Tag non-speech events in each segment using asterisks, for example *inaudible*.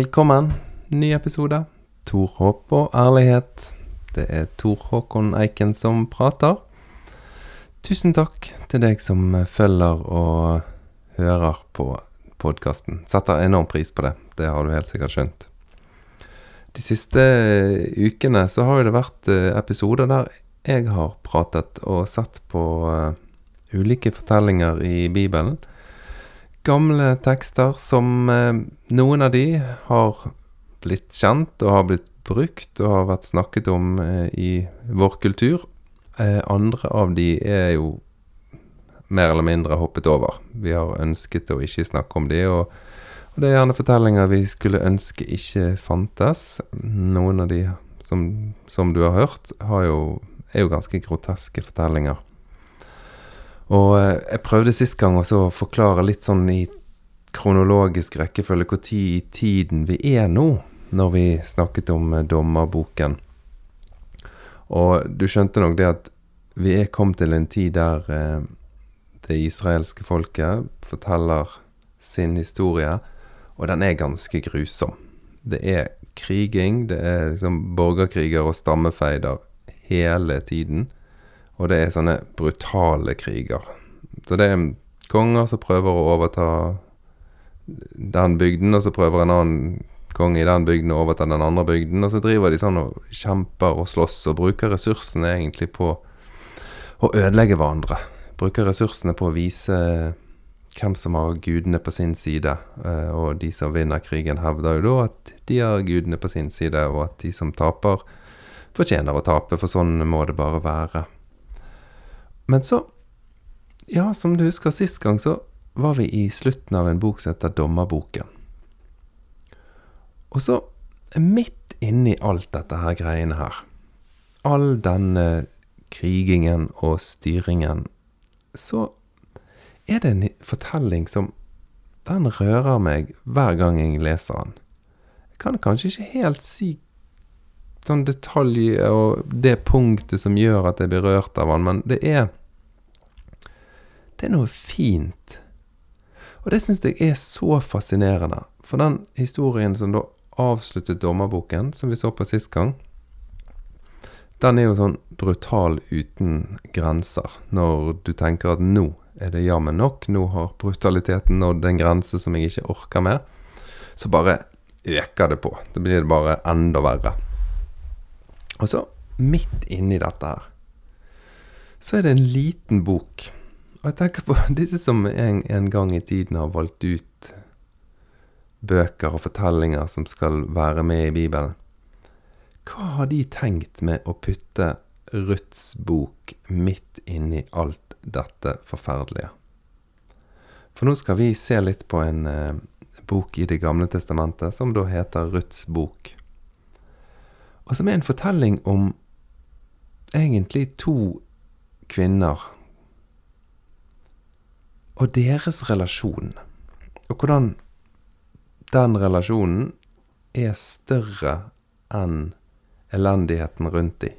Velkommen. Ny episode. Tor håp og ærlighet. Det er Tor Håkon Eiken som prater. Tusen takk til deg som følger og hører på podkasten. Setter enorm pris på det. Det har du helt sikkert skjønt. De siste ukene så har jo det vært eh, episoder der jeg har pratet og sett på uh, ulike fortellinger i Bibelen. Gamle tekster som eh, noen av de har blitt kjent og har blitt brukt og har vært snakket om eh, i vår kultur. andre av de er jo mer eller mindre hoppet over. Vi har ønsket å ikke snakke om de, og, og det er gjerne fortellinger vi skulle ønske ikke fantes. Noen av de som, som du har hørt, har jo, er jo ganske groteske fortellinger. Og eh, jeg prøvde sist gang også å forklare litt sånn i kronologisk rekkefølge tid i tiden vi er nå, når vi snakket om eh, dommerboken. Og du skjønte nok det at vi er kommet til en tid der eh, det israelske folket forteller sin historie, og den er ganske grusom. Det er kriging, det er liksom borgerkriger og stammefeider hele tiden. Og det er sånne brutale kriger. Så det er konger som prøver å overta den bygden, og så prøver en annen konge i den bygden å overta den andre bygden, og så driver de sånn og kjemper og slåss og bruker ressursene egentlig på å ødelegge hverandre bruker ressursene på å vise hvem som har gudene på sin side. Eh, og de som vinner krigen, hevder jo da at de har gudene på sin side, og at de som taper, fortjener å tape, for sånn må det bare være. Men så, ja, som du husker sist gang, så var vi i slutten av en bok som heter Dommerboken. Og så, midt inni alt dette her greiene her, all denne krigingen og styringen så er det en fortelling som Den rører meg hver gang jeg leser den. Jeg kan kanskje ikke helt si sånn detalj og det punktet som gjør at jeg blir rørt av den, men det er Det er noe fint. Og det syns jeg er så fascinerende. For den historien som da avsluttet dommerboken, som vi så på sist gang, den er jo sånn brutal uten grenser. Når du tenker at nå er det jammen nok, nå har brutaliteten nådd en grense som jeg ikke orker mer, så bare øker det på. Da blir det bare enda verre. Og så, midt inni dette her, så er det en liten bok. Og jeg tenker på *laughs* disse som en, en gang i tiden har valgt ut bøker og fortellinger som skal være med i Bibelen. Hva har de tenkt med å putte Ruths bok midt inni alt dette forferdelige? For nå skal vi se litt på en eh, bok i Det gamle testamentet som da heter Ruths bok. Og som er en fortelling om egentlig to kvinner og deres relasjon. Og hvordan den relasjonen er større enn elendigheten rundt de.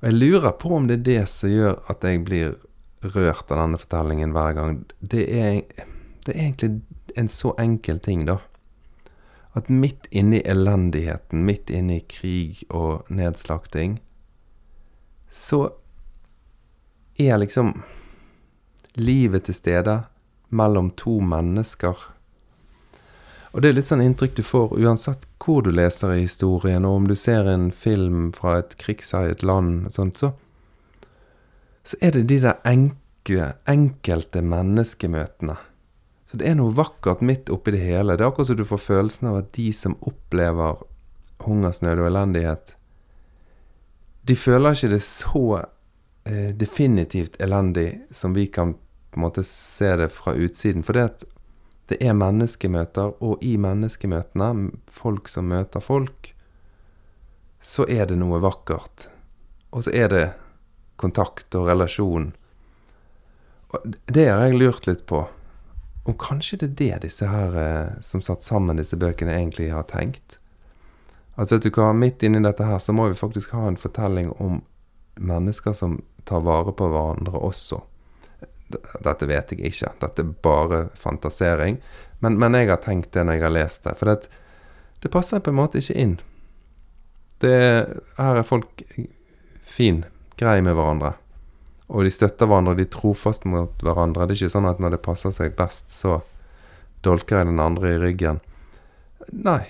Og jeg lurer på om det er det som gjør at jeg blir rørt av denne fortellingen hver gang. Det er, det er egentlig en så enkel ting, da. At midt inni elendigheten, midt inni krig og nedslakting, så er liksom livet til stede mellom to mennesker og det er litt sånn inntrykk du får uansett hvor du leser i historien, og om du ser en film fra et krigsherjet land, sånt, så, så er det de der enkle, enkelte menneskemøtene. Så det er noe vakkert midt oppi det hele. Det er akkurat som du får følelsen av at de som opplever hungersnød og elendighet, de føler ikke det så eh, definitivt elendig som vi kan på en måte se det fra utsiden. For det at det er menneskemøter, og i menneskemøtene, folk som møter folk, så er det noe vakkert. Og så er det kontakt og relasjon. Og det har jeg lurt litt på. Om kanskje det er det disse her eh, som satt sammen disse bøkene, egentlig har tenkt. Altså, vet du hva, midt inni dette her så må vi faktisk ha en fortelling om mennesker som tar vare på hverandre også. Dette vet jeg ikke. Dette er bare fantasering. Men, men jeg har tenkt det når jeg har lest det. For det, det passer på en måte ikke inn. Det, her er folk fin, grei med hverandre. Og de støtter hverandre, de er trofast mot hverandre. Det er ikke sånn at når det passer seg best, så dolker jeg den andre i ryggen. Nei.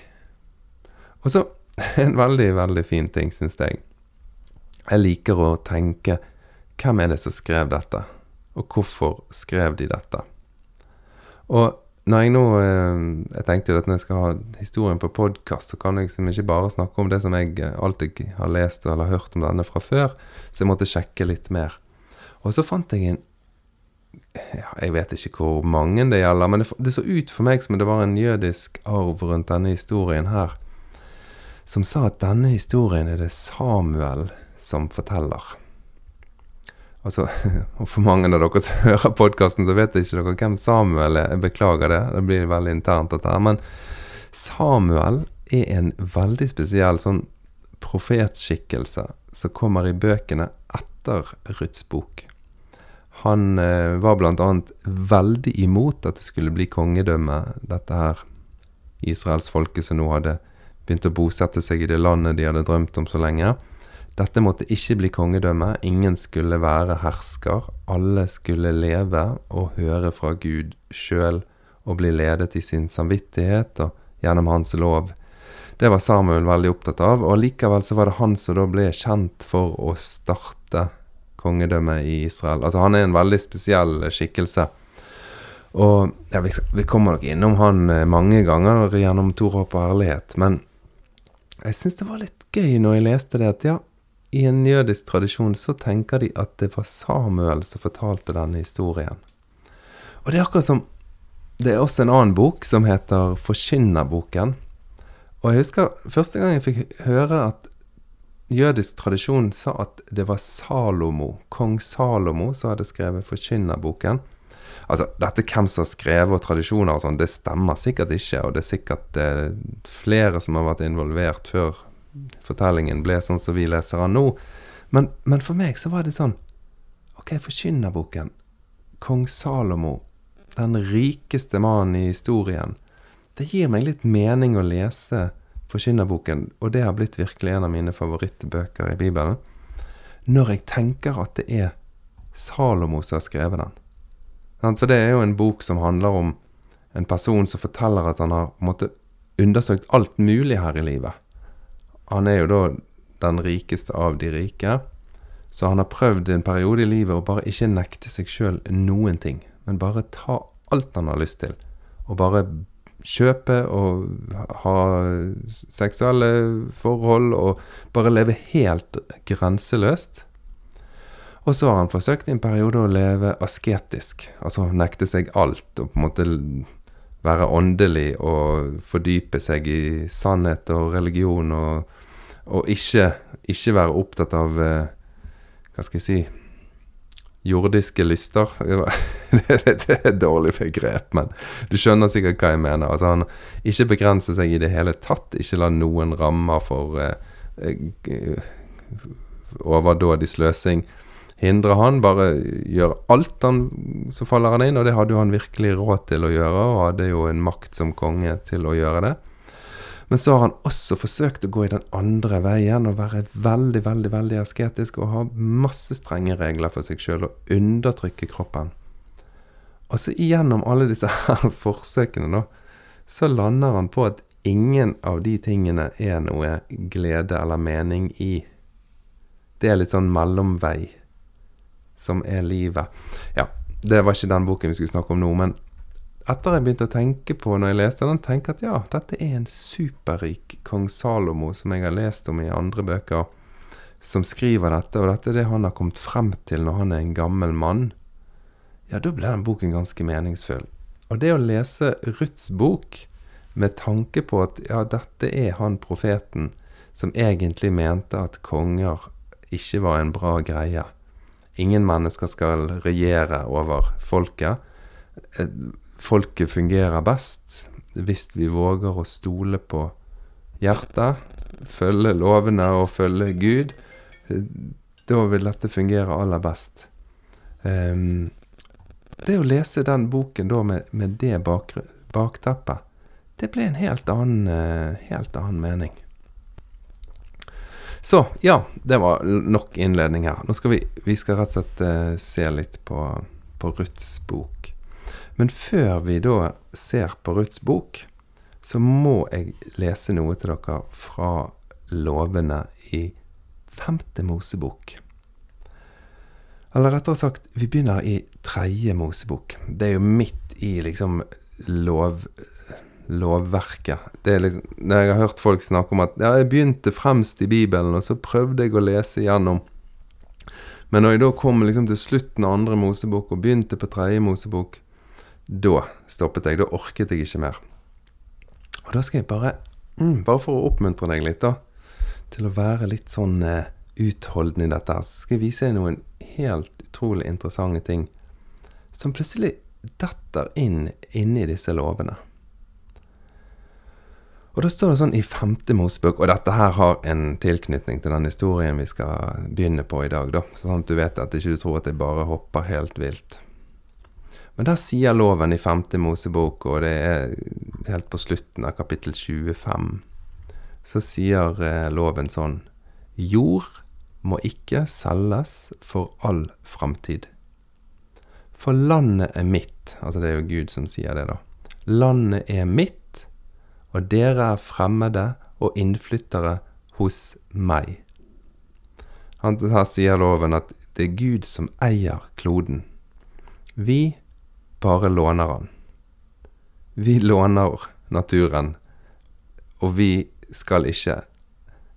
Og så *laughs* en veldig, veldig fin ting, syns jeg. Jeg liker å tenke hvem er det som skrev dette, og hvorfor skrev de dette? Og når jeg nå eh, Jeg tenkte jo at når jeg skal ha historien på podkast, så kan jeg liksom ikke bare snakke om det som jeg eh, alltid har lest eller hørt om denne fra før, så jeg måtte sjekke litt mer. Og så fant jeg en ja, Jeg vet ikke hvor mange det gjelder, men det, det så ut for meg som det var en jødisk arv rundt denne historien her, som sa at denne historien er det Samuel som forteller. Altså, *laughs* for mange av dere som *laughs* hører podkasten, så vet ikke dere hvem Samuel er. Jeg beklager det, det blir veldig internt dette her. Men Samuel er en veldig spesiell sånn profetskikkelse som kommer i bøkene etter Ruths bok. Han eh, var bl.a. veldig imot at det skulle bli kongedømme, dette her israelsfolket som nå hadde begynt å bosette seg i det landet de hadde drømt om så lenge. Dette måtte ikke bli kongedømme, ingen skulle være hersker, alle skulle leve og høre fra Gud sjøl og bli ledet i sin samvittighet og gjennom hans lov. Det var Samuel veldig opptatt av, og likevel så var det han som da ble kjent for å starte kongedømmet i Israel. Altså han er en veldig spesiell skikkelse. Og ja, vi, vi kommer nok innom han eh, mange ganger gjennom Tor håp og ærlighet, men jeg syns det var litt gøy når jeg leste det, at ja, i en jødisk tradisjon så tenker de at det var Samuel som fortalte denne historien. Og det er akkurat som Det er også en annen bok som heter Forkynnerboken. Og jeg husker første gang jeg fikk høre at jødisk tradisjon sa at det var Salomo, kong Salomo, som hadde skrevet Forkynnerboken. Altså, dette hvem som har skrevet og tradisjoner og sånn, det stemmer sikkert ikke. Og det er sikkert eh, flere som har vært involvert før fortellingen ble sånn som vi leser den nå. Men, men, for meg så var det sånn Ok, forkynnerboken. Kong Salomo. Den rikeste mannen i historien. Det gir meg litt mening å lese forkynnerboken, og det har blitt virkelig en av mine favorittbøker i Bibelen. Når jeg tenker at det er Salomo som har skrevet den. For det er jo en bok som handler om en person som forteller at han har måttet undersøkt alt mulig her i livet. Han er jo da den rikeste av de rike. Så han har prøvd en periode i livet å bare ikke nekte seg sjøl noen ting. Men bare ta alt han har lyst til. Og bare kjøpe og ha seksuelle forhold og bare leve helt grenseløst. Og så har han forsøkt i en periode å leve asketisk. Altså nekte seg alt og på en måte være åndelig og fordype seg i sannhet og religion og og ikke, ikke være opptatt av eh, Hva skal jeg si jordiske lyster. *laughs* det er et dårlig begrep, men du skjønner sikkert hva jeg mener. Altså Han ikke begrenser seg i det hele tatt. Ikke la noen rammer for eh, eh overdådig sløsing hindre han. Bare gjøre alt han, så faller han inn, og det hadde jo han virkelig råd til å gjøre, og hadde jo en makt som konge til å gjøre det. Men så har han også forsøkt å gå i den andre veien og være veldig, veldig veldig asketisk og ha masse strenge regler for seg sjøl og undertrykke kroppen. Og så gjennom alle disse her *laughs* forsøkene, da, så lander han på at ingen av de tingene er noe glede eller mening i. Det er litt sånn mellomvei som er livet. Ja, det var ikke den boken vi skulle snakke om nå, men etter jeg begynte å tenke på når jeg leste den, tenke at ja, dette er en superrik kong Salomo som jeg har lest om i andre bøker, som skriver dette, og dette er det han har kommet frem til når han er en gammel mann, ja, da ble den boken ganske meningsfull. Og det å lese Ruths bok med tanke på at ja, dette er han profeten som egentlig mente at konger ikke var en bra greie. Ingen mennesker skal regjere over folket eh, folket fungerer best hvis vi våger å stole på hjertet, følge lovene og følge Gud. Da vil dette fungere aller best. Um, Det å lese den boken da med, med det bak, bakteppet, det ble en helt annen, eh, helt annen mening. Så ja, det var nok innledning her. Nå skal vi, vi skal rett og slett uh, se litt på, på Ruths bok. Men før vi da ser på Ruths bok, så må jeg lese noe til dere fra lovene i femte Mosebok. Eller rettere sagt, vi begynner i tredje Mosebok. Det er jo midt i liksom lov, lovverket. Det er liksom, jeg har hørt folk snakke om at ja, jeg begynte fremst i Bibelen, og så prøvde jeg å lese igjennom. Men når jeg da kom liksom til slutten av andre Mosebok og begynte på tredje Mosebok, da stoppet jeg. Da orket jeg ikke mer. Og da skal jeg bare, mm, bare for å oppmuntre deg litt, da, til å være litt sånn uh, utholdende i dette, så skal jeg vise deg noen helt utrolig interessante ting som plutselig detter inn inni disse lovene. Og da står det sånn i femte Mosebok, og dette her har en tilknytning til den historien vi skal begynne på i dag, da, sånn at du vet at ikke du tror at jeg bare hopper helt vilt. Men der sier loven i femte Mosebok, og det er helt på slutten av kapittel 25, så sier eh, loven sånn Jord må ikke selges for all framtid. For landet er mitt, altså det er jo Gud som sier det, da. Landet er mitt, og dere er fremmede og innflyttere hos meg. Han her sier loven at det er Gud som eier kloden. Vi bare låner han. Vi låner naturen, og vi skal ikke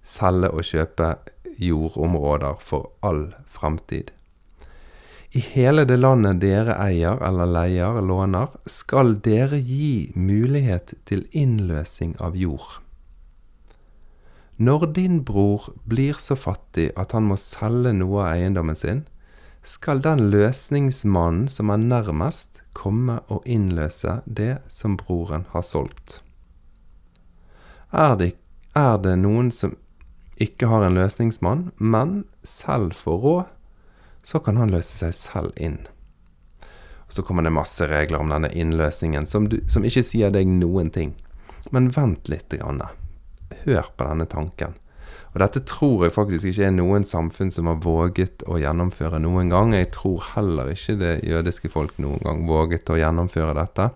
selge og kjøpe jordområder for all framtid. I hele det landet dere eier eller leier, låner, skal dere gi mulighet til innløsing av jord. Når din bror blir så fattig at han må selge noe av eiendommen sin, skal den løsningsmannen som er nærmest, komme og innløse det som broren har solgt. Er det, er det noen som ikke har en løsningsmann, men selv får råd, så kan han løse seg selv inn. Og Så kommer det masse regler om denne innløsningen som, du, som ikke sier deg noen ting. Men vent litt. Grann. Hør på denne tanken. Og dette tror jeg faktisk ikke er noen samfunn som har våget å gjennomføre noen gang. Jeg tror heller ikke det jødiske folk noen gang våget å gjennomføre dette.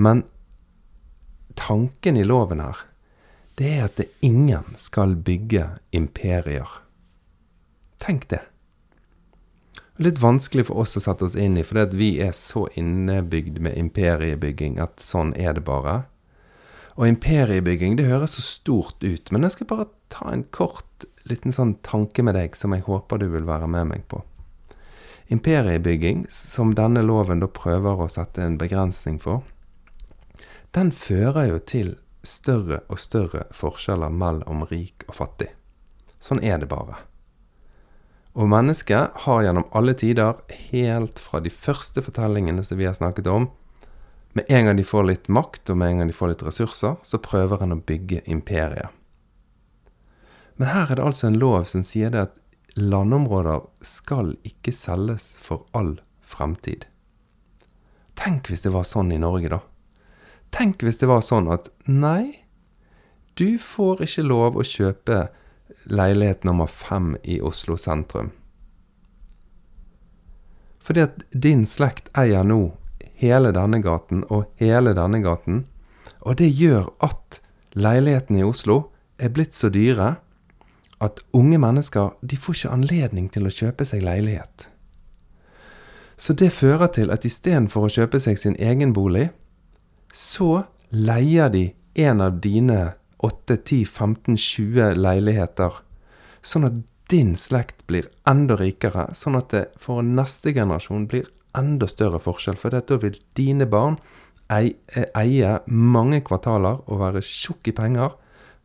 Men tanken i loven her det er at det ingen skal bygge imperier. Tenk det. Litt vanskelig for oss å sette oss inn i, fordi vi er så innebygd med imperiebygging at sånn er det bare. Og imperiebygging, det høres så stort ut, men jeg skal bare ta en kort liten sånn tanke med deg som jeg håper du vil være med meg på. Imperiebygging, som denne loven da prøver å sette en begrensning for, den fører jo til større og større forskjeller mellom rik og fattig. Sånn er det bare. Og mennesket har gjennom alle tider, helt fra de første fortellingene som vi har snakket om, med en gang de får litt makt, og med en gang de får litt ressurser, så prøver en å bygge imperiet. Men her er det altså en lov som sier det at landområder skal ikke selges for all fremtid. Tenk hvis det var sånn i Norge, da. Tenk hvis det var sånn at nei, du får ikke lov å kjøpe leilighet nummer fem i Oslo sentrum. Fordi at din slekt eier nå hele denne gaten og hele denne gaten, og det gjør at leilighetene i Oslo er blitt så dyre at unge mennesker de får ikke anledning til å kjøpe seg leilighet. Så det fører til at istedenfor å kjøpe seg sin egen bolig, så leier de en av dine 8, 10, 15, 20 leiligheter, sånn at din slekt blir enda rikere, sånn at det for neste generasjon blir enda større forskjell. For da vil dine barn eie mange kvartaler og være tjukk i penger,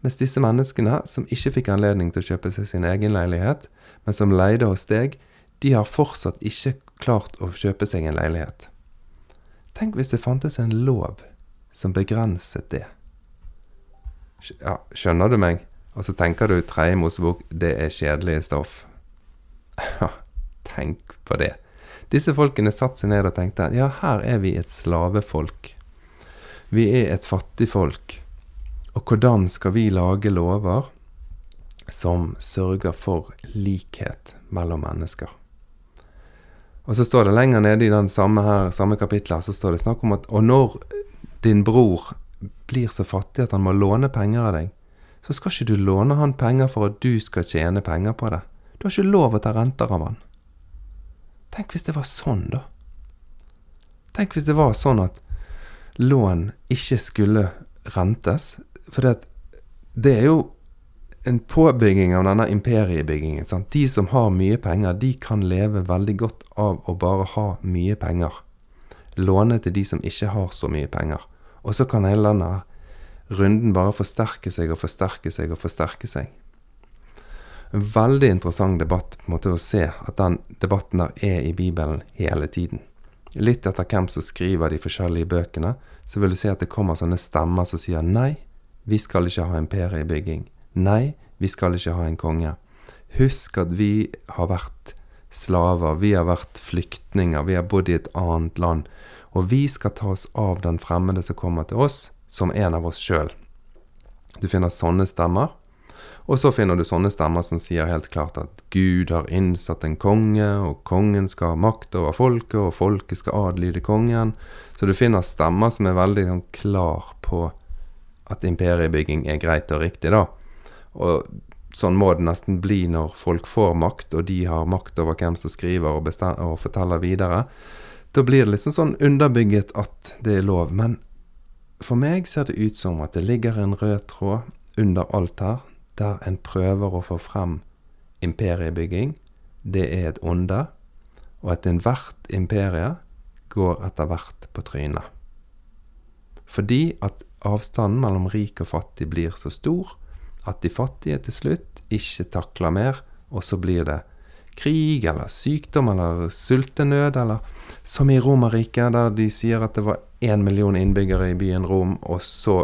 mens disse menneskene som ikke fikk anledning til å kjøpe seg sin egen leilighet, men som leide hos deg, de har fortsatt ikke klart å kjøpe seg en leilighet. Tenk hvis det fantes en lov som begrenset det. Ja, skjønner du meg? Og så tenker du tredje Mosebok, det er kjedelige stoff. Ja, tenk på det. Disse folkene satte seg ned og tenkte ja, her er vi et slavefolk. Vi er et fattigfolk. Og hvordan skal vi lage lover som sørger for likhet mellom mennesker? Og så står det lenger nede i den samme, her, samme kapitlet så står det snakk om at Og når din bror blir så fattig at han må låne penger av deg, så skal ikke du låne han penger for at du skal tjene penger på det. Du har ikke lov å ta renter av han. Tenk hvis det var sånn, da. Tenk hvis det var sånn at lån ikke skulle rentes. For det, er jo en påbygging av denne imperiebyggingen. Sant? De som har mye penger, de kan leve veldig godt av å bare ha mye penger. Låne til de som ikke har så mye penger. Og så kan hele denne runden bare forsterke seg og forsterke seg og forsterke seg. En veldig interessant debatt på en måte å se at den debatten der er i Bibelen hele tiden. Litt etter hvem som skriver de forskjellige bøkene, så vil du se at det kommer sånne stemmer som sier nei, vi skal ikke ha imperiebygging. Nei, vi skal ikke ha en konge. Husk at vi har vært slaver, vi har vært flyktninger, vi har bodd i et annet land. Og vi skal ta oss av den fremmede som kommer til oss, som en av oss sjøl. Du finner sånne stemmer. Og så finner du sånne stemmer som sier helt klart at Gud har innsatt en konge, og kongen skal ha makt over folket, og folket skal adlyde kongen. Så du finner stemmer som er veldig sånn, klar på at imperiebygging er greit og riktig, da. Og sånn må det nesten bli når folk får makt, og de har makt over hvem som skriver og, og forteller videre. Da blir det liksom sånn underbygget at det er lov. Men for meg ser det ut som at det ligger en rød tråd under alt her, der en prøver å få frem imperiebygging. Det er et onde, og at enhvert imperie går etter hvert på trynet. Fordi at avstanden mellom rik og fattig blir så stor at de fattige til slutt ikke takler mer, og så blir det krig eller sykdom eller sultenød, eller som i Romerriket, der de sier at det var én million innbyggere i byen Rom, og så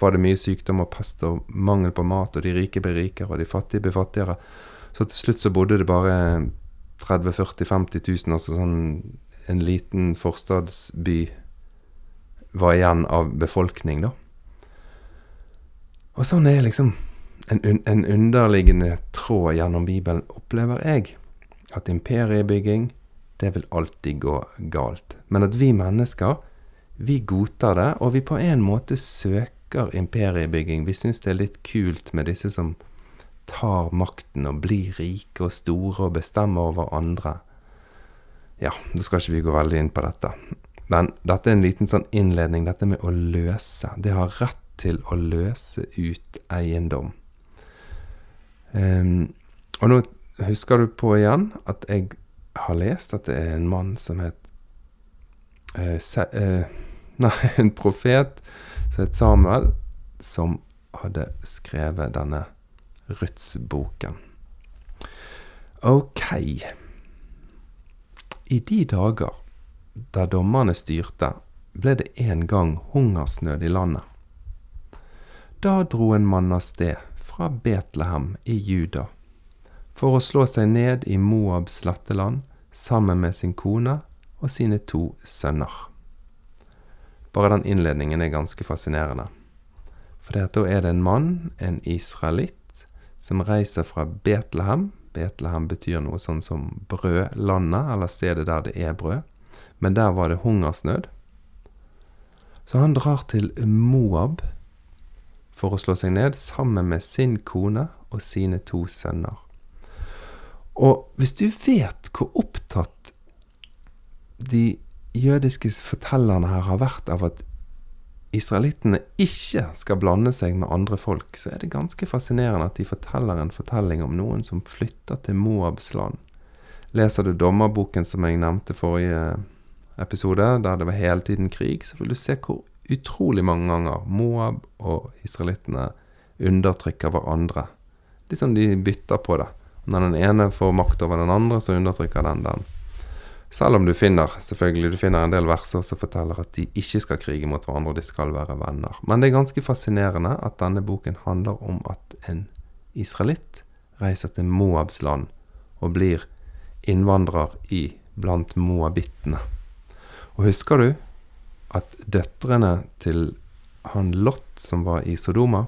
var det mye sykdom og pest og mangel på mat, og de rike ble rikere, og de fattige ble fattigere. Så til slutt så bodde det bare 30 40 50 000, altså sånn en liten forstadsby var igjen av befolkning, da. Og sånn er liksom en, en underliggende tråd gjennom Bibelen, opplever jeg. At imperiebygging, det vil alltid gå galt. Men at vi mennesker, vi godtar det, og vi på en måte søker imperiebygging. Vi syns det er litt kult med disse som tar makten og blir rike og store og bestemmer over andre. Ja, da skal ikke vi gå veldig inn på dette. Men dette er en liten sånn innledning, dette med å løse. Det har rett til å løse ut eiendom. Um, og nå husker du på igjen at jeg har lest at det er en mann som het uh, se, uh, *laughs* Nei, en profet som het Samuel, som hadde skrevet denne Ruths-boken. Ok. I de dager da dommerne styrte, ble det en gang hungersnød i landet. Da dro en mann av sted fra Betlehem i Juda for å slå seg ned i Moabs sletteland sammen med sin kone og sine to sønner. Bare den innledningen er ganske fascinerende. For da er det en mann, en israelitt, som reiser fra Betlehem. Betlehem betyr noe sånn som brødlandet, eller stedet der det er brød. Men der var det hungersnød. Så han drar til Moab for å slå seg ned sammen med sin kone og sine to sønner. Og hvis du vet hvor opptatt de jødiske fortellerne her har vært av at israelittene ikke skal blande seg med andre folk, så er det ganske fascinerende at de forteller en fortelling om noen som flytter til Moabs land. Leser du dommerboken som jeg nevnte forrige episode, der det var hele tiden krig, så vil du se hvor utrolig mange ganger Moab og israelittene undertrykker hverandre. Liksom de bytter på det. Når den ene får makt over den andre, så undertrykker den den. Selv om du finner selvfølgelig, du finner en del verser som forteller at de ikke skal krige mot hverandre, og de skal være venner. Men det er ganske fascinerende at denne boken handler om at en israelitt reiser til Moabs land og blir innvandrer i blant moabittene. Og husker du at døtrene til han Lot, som var i Sodoma,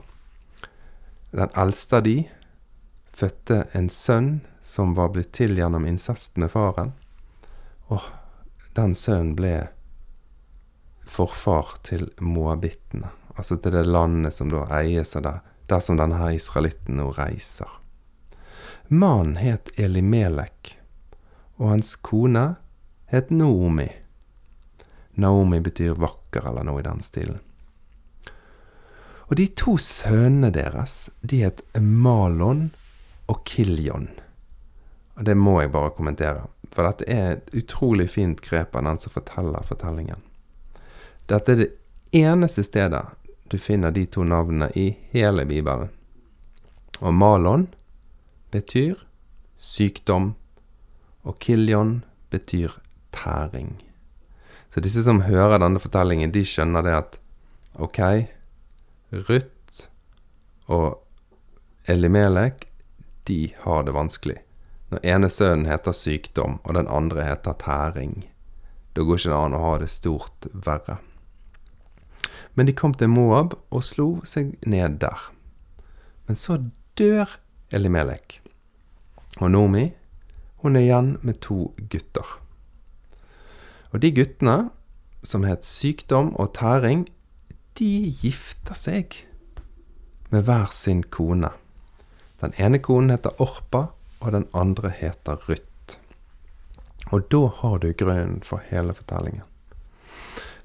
den eldste av de, fødte en sønn som var blitt til gjennom incest med faren. Og den sønnen ble forfar til moabittene, altså til det landet som da eies av det, der som denne her israelitten nå reiser. Mannen het Elimelek, og hans kone het Naomi. Naomi betyr vakker, eller noe i den stilen. Og de to sønnene deres, de het Malon og Kiljon. Og det må jeg bare kommentere, for dette er et utrolig fint grep av den som forteller fortellingen. Dette er det eneste stedet du finner de to navnene i hele Bibelen. Og Malon betyr sykdom, og Kiljon betyr tæring. Så disse som hører denne fortellingen, de skjønner det at ok, Ruth og Elimelek, de har det vanskelig. Når ene sønnen heter sykdom, og den andre heter tæring, da går ikke det an å ha det stort verre. Men de kom til Moab og slo seg ned der. Men så dør Elimelek. Og Nomi, hun er igjen med to gutter. Og de guttene, som het sykdom og tæring, de gifter seg med hver sin kone. Den ene konen heter Orpa, og den andre heter Ruth. Og da har du grunnen for hele fortellingen.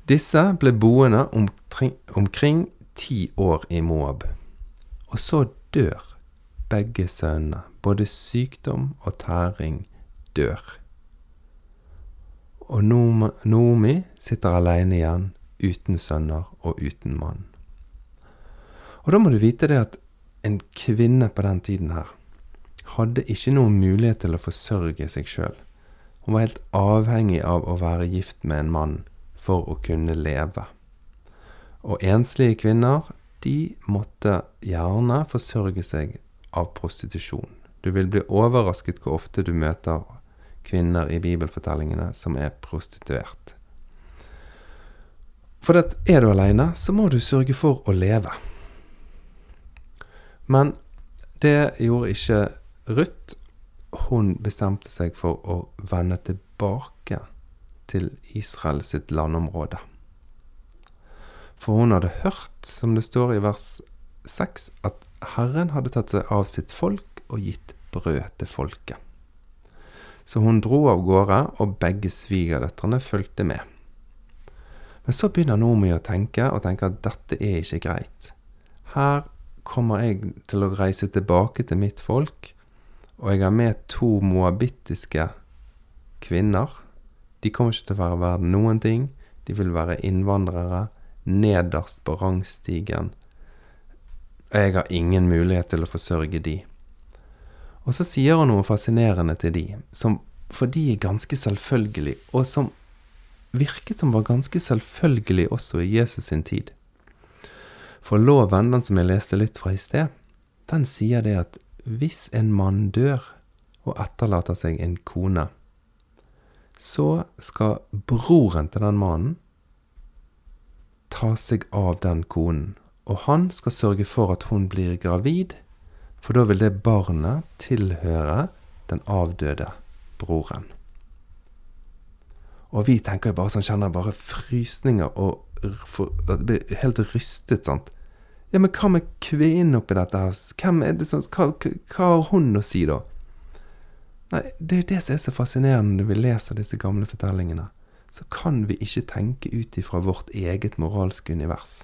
Disse ble boende omkring, omkring ti år i Moab. Og så dør begge sønnene. Både sykdom og tæring dør. Og Noomi sitter alene igjen, uten sønner og uten mann. Og da må du vite det at en kvinne på den tiden her hadde ikke noen mulighet til å forsørge seg sjøl. Hun var helt avhengig av å være gift med en mann for å kunne leve. Og enslige kvinner, de måtte gjerne forsørge seg av prostitusjon. Du vil bli overrasket hvor ofte du møter kvinner i bibelfortellingene som er prostituert. For at er du aleine, så må du sørge for å leve. Men det gjorde ikke Ruth. Hun bestemte seg for å vende tilbake til Israel sitt landområde. For hun hadde hørt, som det står i vers 6, at Herren hadde tatt seg av sitt folk og gitt brød til folket. Så hun dro av gårde, og begge svigerdøtrene fulgte med. Men så begynner Nomi å tenke, og tenker at dette er ikke greit. Her kommer jeg til å reise tilbake til mitt folk, og jeg har med to moabittiske kvinner. De kommer ikke til å være verdt noen ting. De vil være innvandrere, nederst på rangstigen. Og jeg har ingen mulighet til å forsørge de. Og så sier hun noe fascinerende til de, som for de er ganske selvfølgelig, og som virket som var ganske selvfølgelig også i Jesus sin tid. For loven, den som jeg leste litt fra i sted, den sier det at hvis en mann dør og etterlater seg en kone, så skal broren til den mannen ta seg av den konen, og han skal sørge for at hun blir gravid, for da vil det barnet tilhøre den avdøde broren. Og vi tenker jo bare sånn, kjenner bare frysninger og for, blir helt rystet, sant. Ja, men hva med kvinnen oppi dette? Hvem er det som hva, hva, har hun å si, da? Nei, det er jo det som er så fascinerende når vi leser disse gamle fortellingene. Så kan vi ikke tenke ut ifra vårt eget moralske univers.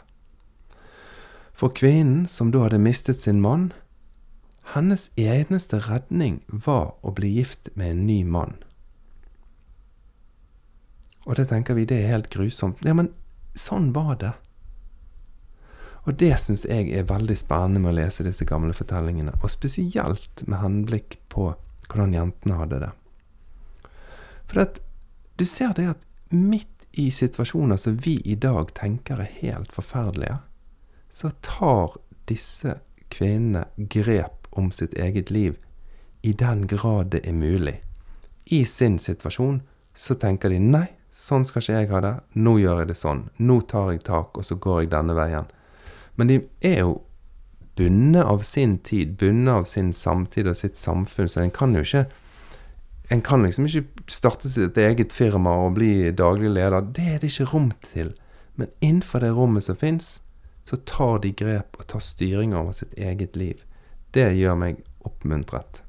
For kvinnen som da hadde mistet sin mann, hennes eneste redning var å bli gift med en ny mann. Og det tenker vi, det er helt grusomt. Ja, men sånn var det. Og det syns jeg er veldig spennende med å lese disse gamle fortellingene, og spesielt med henblikk på hvordan jentene hadde det. For at du ser det at midt i situasjoner som vi i dag tenker er helt forferdelige, så tar disse kvinnene grep om sitt eget liv i den grad det er mulig. I sin situasjon så tenker de nei, sånn skal ikke jeg ha det, nå gjør jeg det sånn, nå tar jeg tak, og så går jeg denne veien. Men de er jo bundet av sin tid, bundet av sin samtid og sitt samfunn, så en kan jo ikke En kan liksom ikke starte sitt eget firma og bli daglig leder. Det er det ikke rom til. Men innenfor det rommet som fins, så tar de grep og tar styring over sitt eget liv. Det gjør meg oppmuntret.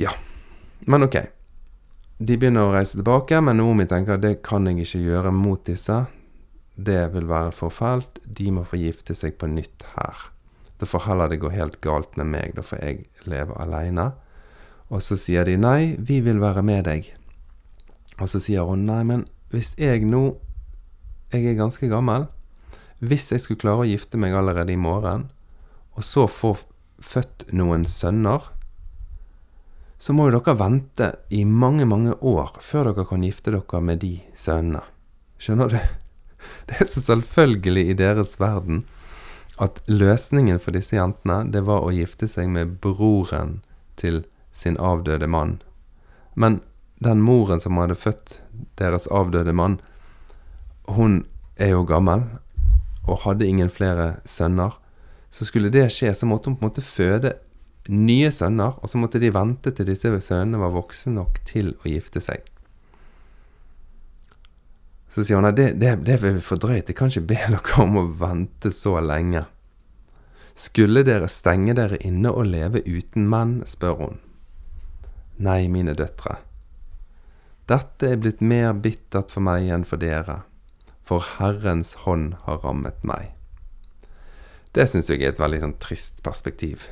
Ja. Men ok. De begynner å reise tilbake, men Naomi tenker det kan jeg ikke gjøre mot disse. Det vil være for fælt. De må få gifte seg på nytt her. Da får heller det gå helt galt med meg. Da får jeg leve aleine. Og så sier de nei, vi vil være med deg. Og så sier hun nei, men hvis jeg nå Jeg er ganske gammel. Hvis jeg skulle klare å gifte meg allerede i morgen, og så få født noen sønner, så må jo dere vente i mange, mange år før dere kan gifte dere med de sønnene. Skjønner du? *laughs* Det er så selvfølgelig i deres verden at løsningen for disse jentene, det var å gifte seg med broren til sin avdøde mann. Men den moren som hadde født deres avdøde mann, hun er jo gammel og hadde ingen flere sønner. Så skulle det skje, så måtte hun på en måte føde nye sønner, og så måtte de vente til disse sønnene var voksne nok til å gifte seg. Så sier hun at det, det, det er for drøyt, jeg kan ikke be *laughs* dere om å vente så lenge. Skulle dere stenge dere inne og leve uten menn, spør hun. Nei, mine døtre. Dette er blitt mer bittert for meg enn for dere, for Herrens hånd har rammet meg. Det syns jeg er et veldig sånn trist perspektiv.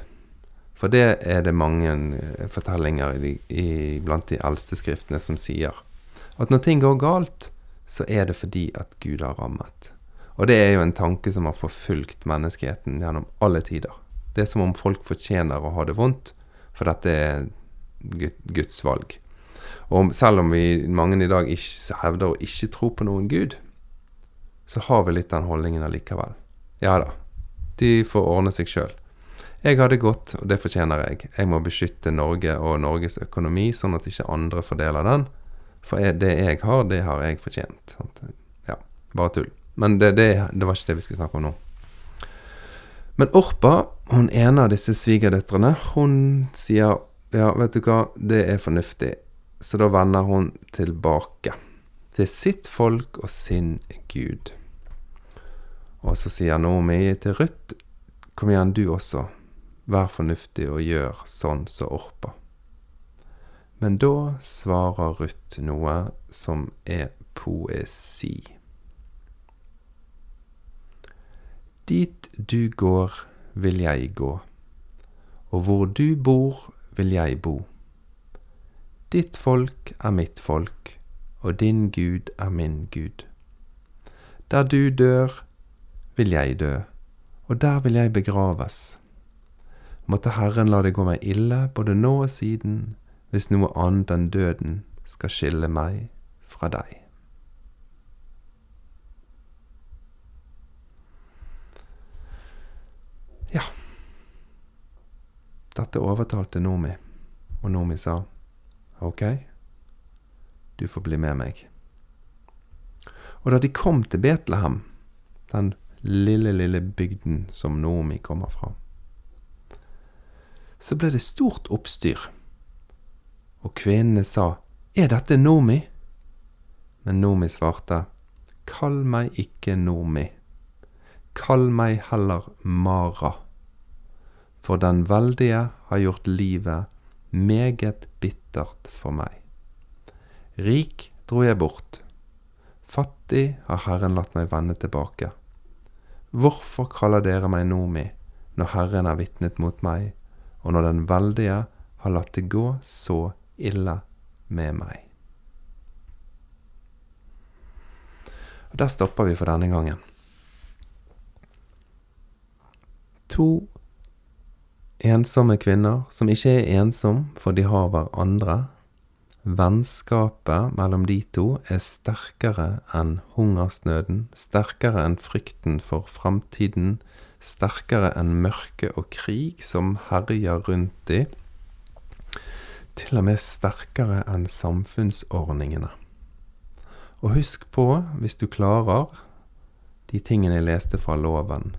For det er det mange eh, fortellinger i, i, blant de eldste skriftene som sier. At når ting går galt, så er det fordi at Gud har rammet. Og det er jo en tanke som har forfulgt menneskeheten gjennom alle tider. Det er som om folk fortjener å ha det vondt, for dette er Guds valg. Og selv om vi mange i dag ikke hevder å ikke tro på noen Gud, så har vi litt den holdningen allikevel. Ja da, de får ordne seg sjøl. Jeg har det godt, og det fortjener jeg. Jeg må beskytte Norge og Norges økonomi, sånn at ikke andre fordeler den. For det jeg har, det har jeg fortjent. Ja, bare tull. Men det, det, det, var ikke det vi skulle snakke om nå. Men Orpa, hun ene av disse svigerdøtrene, hun sier ja, vet du hva, det er fornuftig. Så da vender hun tilbake til sitt folk og sin Gud. Og så sier Naomi til Ruth, kom igjen du også, vær fornuftig og gjør sånn som Orpa. Men da svarer Ruth noe som er poesi. Dit du går, vil jeg gå, og hvor du bor, vil jeg bo. Ditt folk er mitt folk, og din Gud er min Gud. Der du dør, vil jeg dø, og der vil jeg begraves. Måtte Herren la det gå meg ille både nå og siden, hvis noe annet enn døden skal skille meg fra deg. Ja. Dette overtalte Nomi, og Nomi sa ok, du får bli med meg. Og da de kom til Betlehem, den lille, lille bygden som Nomi kommer fra, så ble det stort oppstyr og kvinnene sa, Er dette Nomi? Men Nomi svarte, Kall meg ikke Nomi, kall meg heller Mara, for den veldige har gjort livet meget bittert for meg. Rik dro jeg bort, fattig har Herren latt meg vende tilbake. Hvorfor kaller dere meg Nomi, når Herren har vitnet mot meg, og når den veldige har latt det gå så ille med meg. Og Der stopper vi for denne gangen. To ensomme kvinner som ikke er ensom, for de har hverandre. Vennskapet mellom de to er sterkere enn hungersnøden, sterkere enn frykten for framtiden, sterkere enn mørke og krig som herjer rundt de. til og med sterkere enn samfunnsordningene. Og husk på, hvis du klarer, de tingene jeg leste fra loven,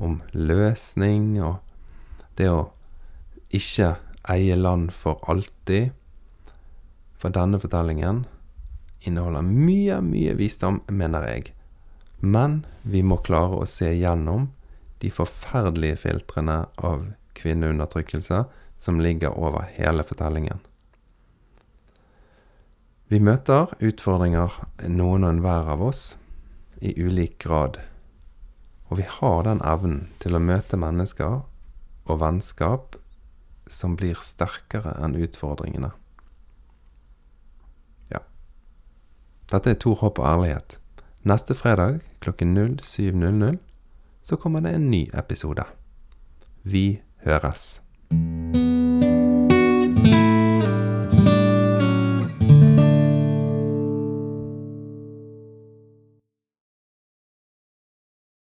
om løsning og det å ikke eie land for alltid. For denne fortellingen inneholder mye, mye visdom, mener jeg. Men vi må klare å se gjennom de forferdelige filtrene av kvinneundertrykkelse som ligger over hele fortellingen. Vi møter utfordringer, noen og enhver av oss, i ulik grad. Og vi har den evnen til å møte mennesker og vennskap som blir sterkere enn utfordringene. Ja. Dette er Tor Håp og ærlighet. Neste fredag klokken 07.00 så kommer det en ny episode. Vi høres.